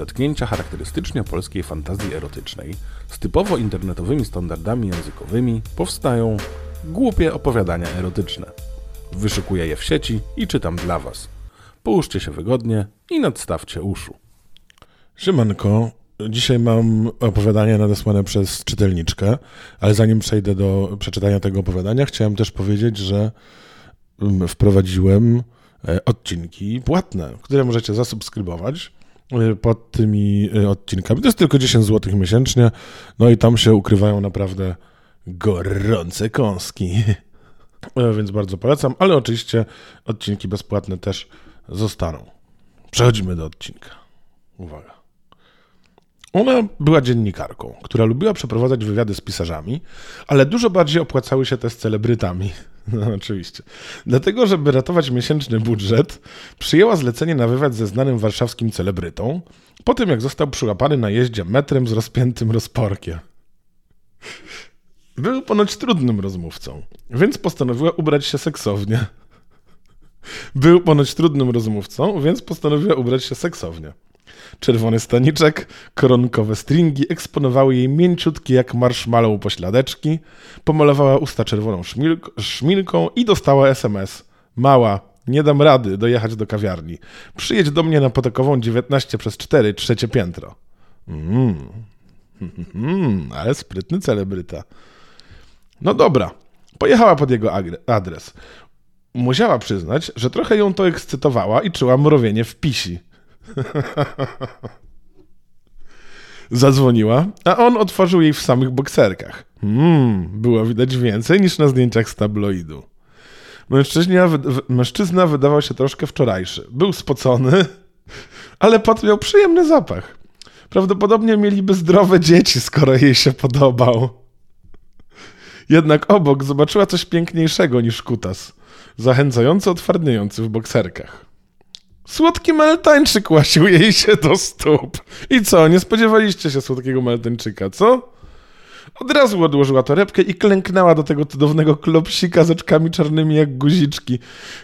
zetknięcia charakterystycznie polskiej fantazji erotycznej z typowo internetowymi standardami językowymi powstają głupie opowiadania erotyczne. Wyszukuję je w sieci i czytam dla Was. Połóżcie się wygodnie i nadstawcie uszu. Szymanko, dzisiaj mam opowiadanie nadesłane przez czytelniczkę, ale zanim przejdę do przeczytania tego opowiadania, chciałem też powiedzieć, że mm, wprowadziłem e, odcinki płatne, które możecie zasubskrybować pod tymi e, odcinkami. To jest tylko 10 zł miesięcznie, no i tam się ukrywają naprawdę gorące kąski. Więc bardzo polecam, ale oczywiście odcinki bezpłatne też zostaną. Przechodzimy do odcinka. Uwaga. Ona była dziennikarką, która lubiła przeprowadzać wywiady z pisarzami, ale dużo bardziej opłacały się te z celebrytami. No, oczywiście. Dlatego, żeby ratować miesięczny budżet, przyjęła zlecenie na wywiad ze znanym warszawskim celebrytą, po tym jak został przyłapany na jeździe metrem z rozpiętym rozporkiem. Był ponoć trudnym rozmówcą, więc postanowiła ubrać się seksownie. Był ponoć trudnym rozmówcą, więc postanowiła ubrać się seksownie. Czerwony staniczek, koronkowe stringi eksponowały jej mięciutkie jak marshmallow pośladeczki, pomalowała usta czerwoną szmilk szminką i dostała SMS. Mała, nie dam rady dojechać do kawiarni. Przyjedź do mnie na Potokową 19 przez 4, trzecie piętro. Mmm, mm, ale sprytny celebryta. No dobra, pojechała pod jego adres. Musiała przyznać, że trochę ją to ekscytowała i czuła mrowienie w pisi. Zadzwoniła, a on otworzył jej w samych bokserkach. Mmm, było widać więcej niż na zdjęciach z tabloidu. Mężczyzna, wydawał się troszkę wczorajszy. Był spocony, ale pot miał przyjemny zapach. Prawdopodobnie mieliby zdrowe dzieci, skoro jej się podobał. Jednak obok zobaczyła coś piękniejszego niż kutas, zachęcająco otwardniejący w bokserkach. Słodki maltańczyk łasił jej się do stóp. I co, nie spodziewaliście się słodkiego maltańczyka, co? Od razu odłożyła torebkę i klęknęła do tego cudownego klopsika z oczkami czarnymi jak guziczki.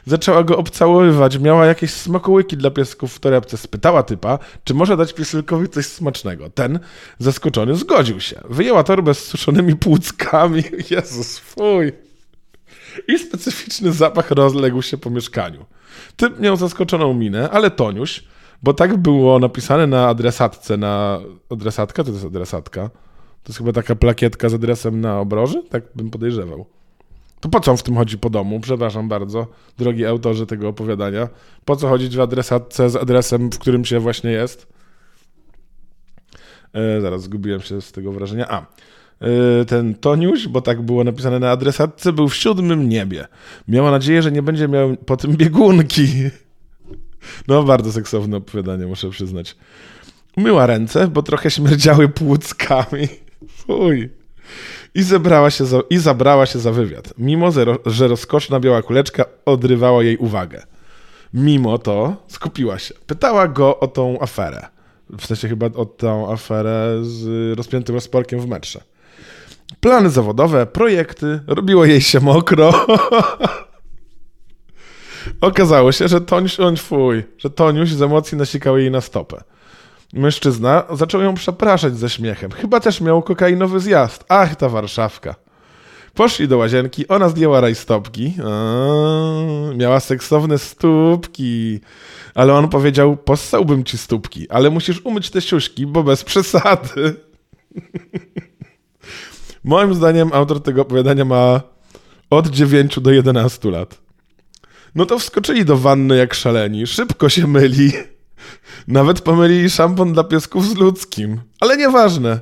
Zaczęła go obcałowywać, miała jakieś smakołyki dla piesków w torebce. Spytała typa, czy może dać pieselkowi coś smacznego. Ten, zaskoczony, zgodził się. Wyjęła torbę z suszonymi płuckami. Jezus, fuj. I specyficzny zapach rozległ się po mieszkaniu. Typ miał zaskoczoną minę, ale Toniuś, bo tak było napisane na adresatce, na... Adresatka? To jest adresatka? To jest chyba taka plakietka z adresem na obroży? Tak bym podejrzewał. To po co w tym chodzi po domu? Przepraszam bardzo, drogi autorzy tego opowiadania. Po co chodzić w adresatce z adresem, w którym się właśnie jest? E, zaraz zgubiłem się z tego wrażenia. A, ten Toniuś, bo tak było napisane na adresatce, był w siódmym niebie. Miała nadzieję, że nie będzie miał po tym biegunki. No, bardzo seksowne opowiadanie, muszę przyznać. Umyła ręce, bo trochę śmierdziały płuckami. Fuj. I, zebrała się za, I zabrała się za wywiad, mimo że rozkoszna biała kuleczka odrywała jej uwagę. Mimo to skupiła się. Pytała go o tą aferę. W sensie chyba o tą aferę z rozpiętym rozporkiem w metrze. Plany zawodowe, projekty, robiło jej się mokro. Okazało się, że Toniuś, on fuj, że Toniuś z emocji nasikał jej na stopę. Mężczyzna zaczął ją przepraszać ze śmiechem. Chyba też miał kokainowy zjazd. Ach, ta Warszawka. Poszli do łazienki, ona zdjęła rajstopki. A, miała seksowne stópki. Ale on powiedział, possałbym ci stópki, ale musisz umyć te siuśki, bo bez przesady. Moim zdaniem autor tego opowiadania ma od 9 do 11 lat. No to wskoczyli do wanny jak szaleni, szybko się myli. Nawet pomylili szampon dla piesków z ludzkim. Ale nieważne.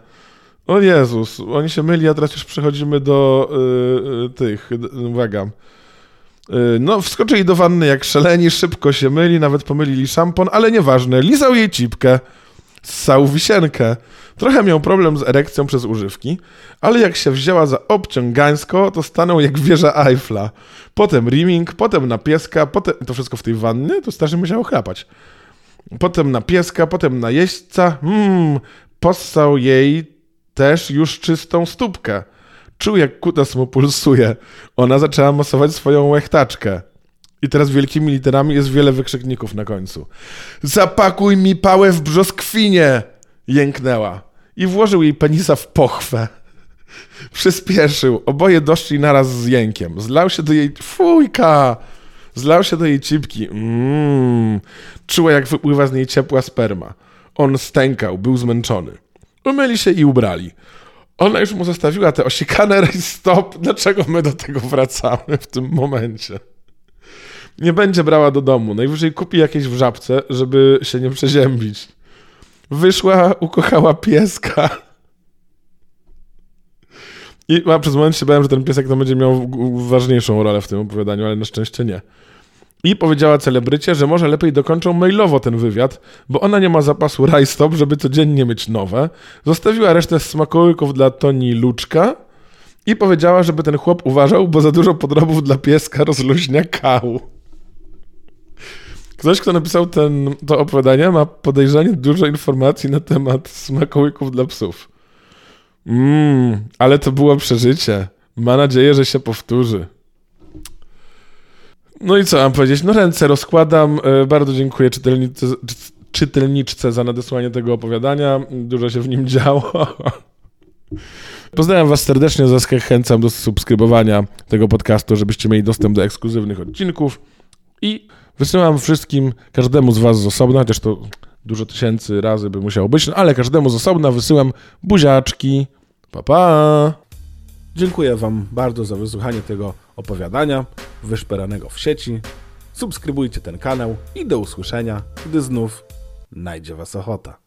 O Jezus, oni się myli, a teraz już przechodzimy do yy, tych, uwaga. Yy, no, wskoczyli do wanny jak szaleni, szybko się myli, nawet pomylili szampon, ale nieważne. Lizał jej cipkę, ssał wisienkę. Trochę miał problem z erekcją przez używki, ale jak się wzięła za obciągańsko, to stanął jak wieża Eiffla. Potem rimming, potem na pieska, potem... To wszystko w tej wannie? To strasznie musiało chlapać potem na pieska, potem na jeźdźca. Mmm, possał jej też już czystą stópkę. Czuł, jak kutas mu pulsuje. Ona zaczęła masować swoją łechtaczkę. I teraz wielkimi literami jest wiele wykrzykników na końcu. Zapakuj mi pałę w brzoskwinie! Jęknęła. I włożył jej penisa w pochwę. Przyspieszył. Oboje doszli naraz z jękiem. Zlał się do jej... Fujka! Zlał się do jej cipki. Mmm. Czuła, jak wypływa z niej ciepła sperma. On stękał, był zmęczony. Umyli się i ubrali. Ona już mu zostawiła te osikane stop. Dlaczego my do tego wracamy w tym momencie? Nie będzie brała do domu. Najwyżej kupi jakieś w żabce, żeby się nie przeziębić. Wyszła, ukochała pieska. I a przez moment się bałem, że ten piesek to będzie miał ważniejszą rolę w tym opowiadaniu, ale na szczęście nie. I powiedziała celebrycie, że może lepiej dokończą mailowo ten wywiad, bo ona nie ma zapasu rajstop, żeby codziennie mieć nowe. Zostawiła resztę smakołyków dla Toni Luczka i powiedziała, żeby ten chłop uważał, bo za dużo podrobów dla pieska rozluźnia kał. Ktoś, kto napisał ten, to opowiadanie, ma podejrzanie dużo informacji na temat smakołyków dla psów. Mmm, ale to było przeżycie. Ma nadzieję, że się powtórzy. No i co mam powiedzieć? No ręce rozkładam. E, Bardzo dziękuję czytelnicy, czy- czytelniczce za nadesłanie tego opowiadania. Dużo się w nim działo. Pozdrawiam Was serdecznie, zachęcam do subskrybowania tego podcastu, żebyście mieli dostęp do ekskluzywnych odcinków. I wysyłam wszystkim, każdemu z Was z osobna, chociaż to dużo tysięcy razy by musiało być, no ale każdemu z osobna wysyłam buziaczki. Pa, pa! Dziękuję Wam bardzo za wysłuchanie tego opowiadania wyszperanego w sieci. Subskrybujcie ten kanał i do usłyszenia, gdy znów najdzie Was ochota.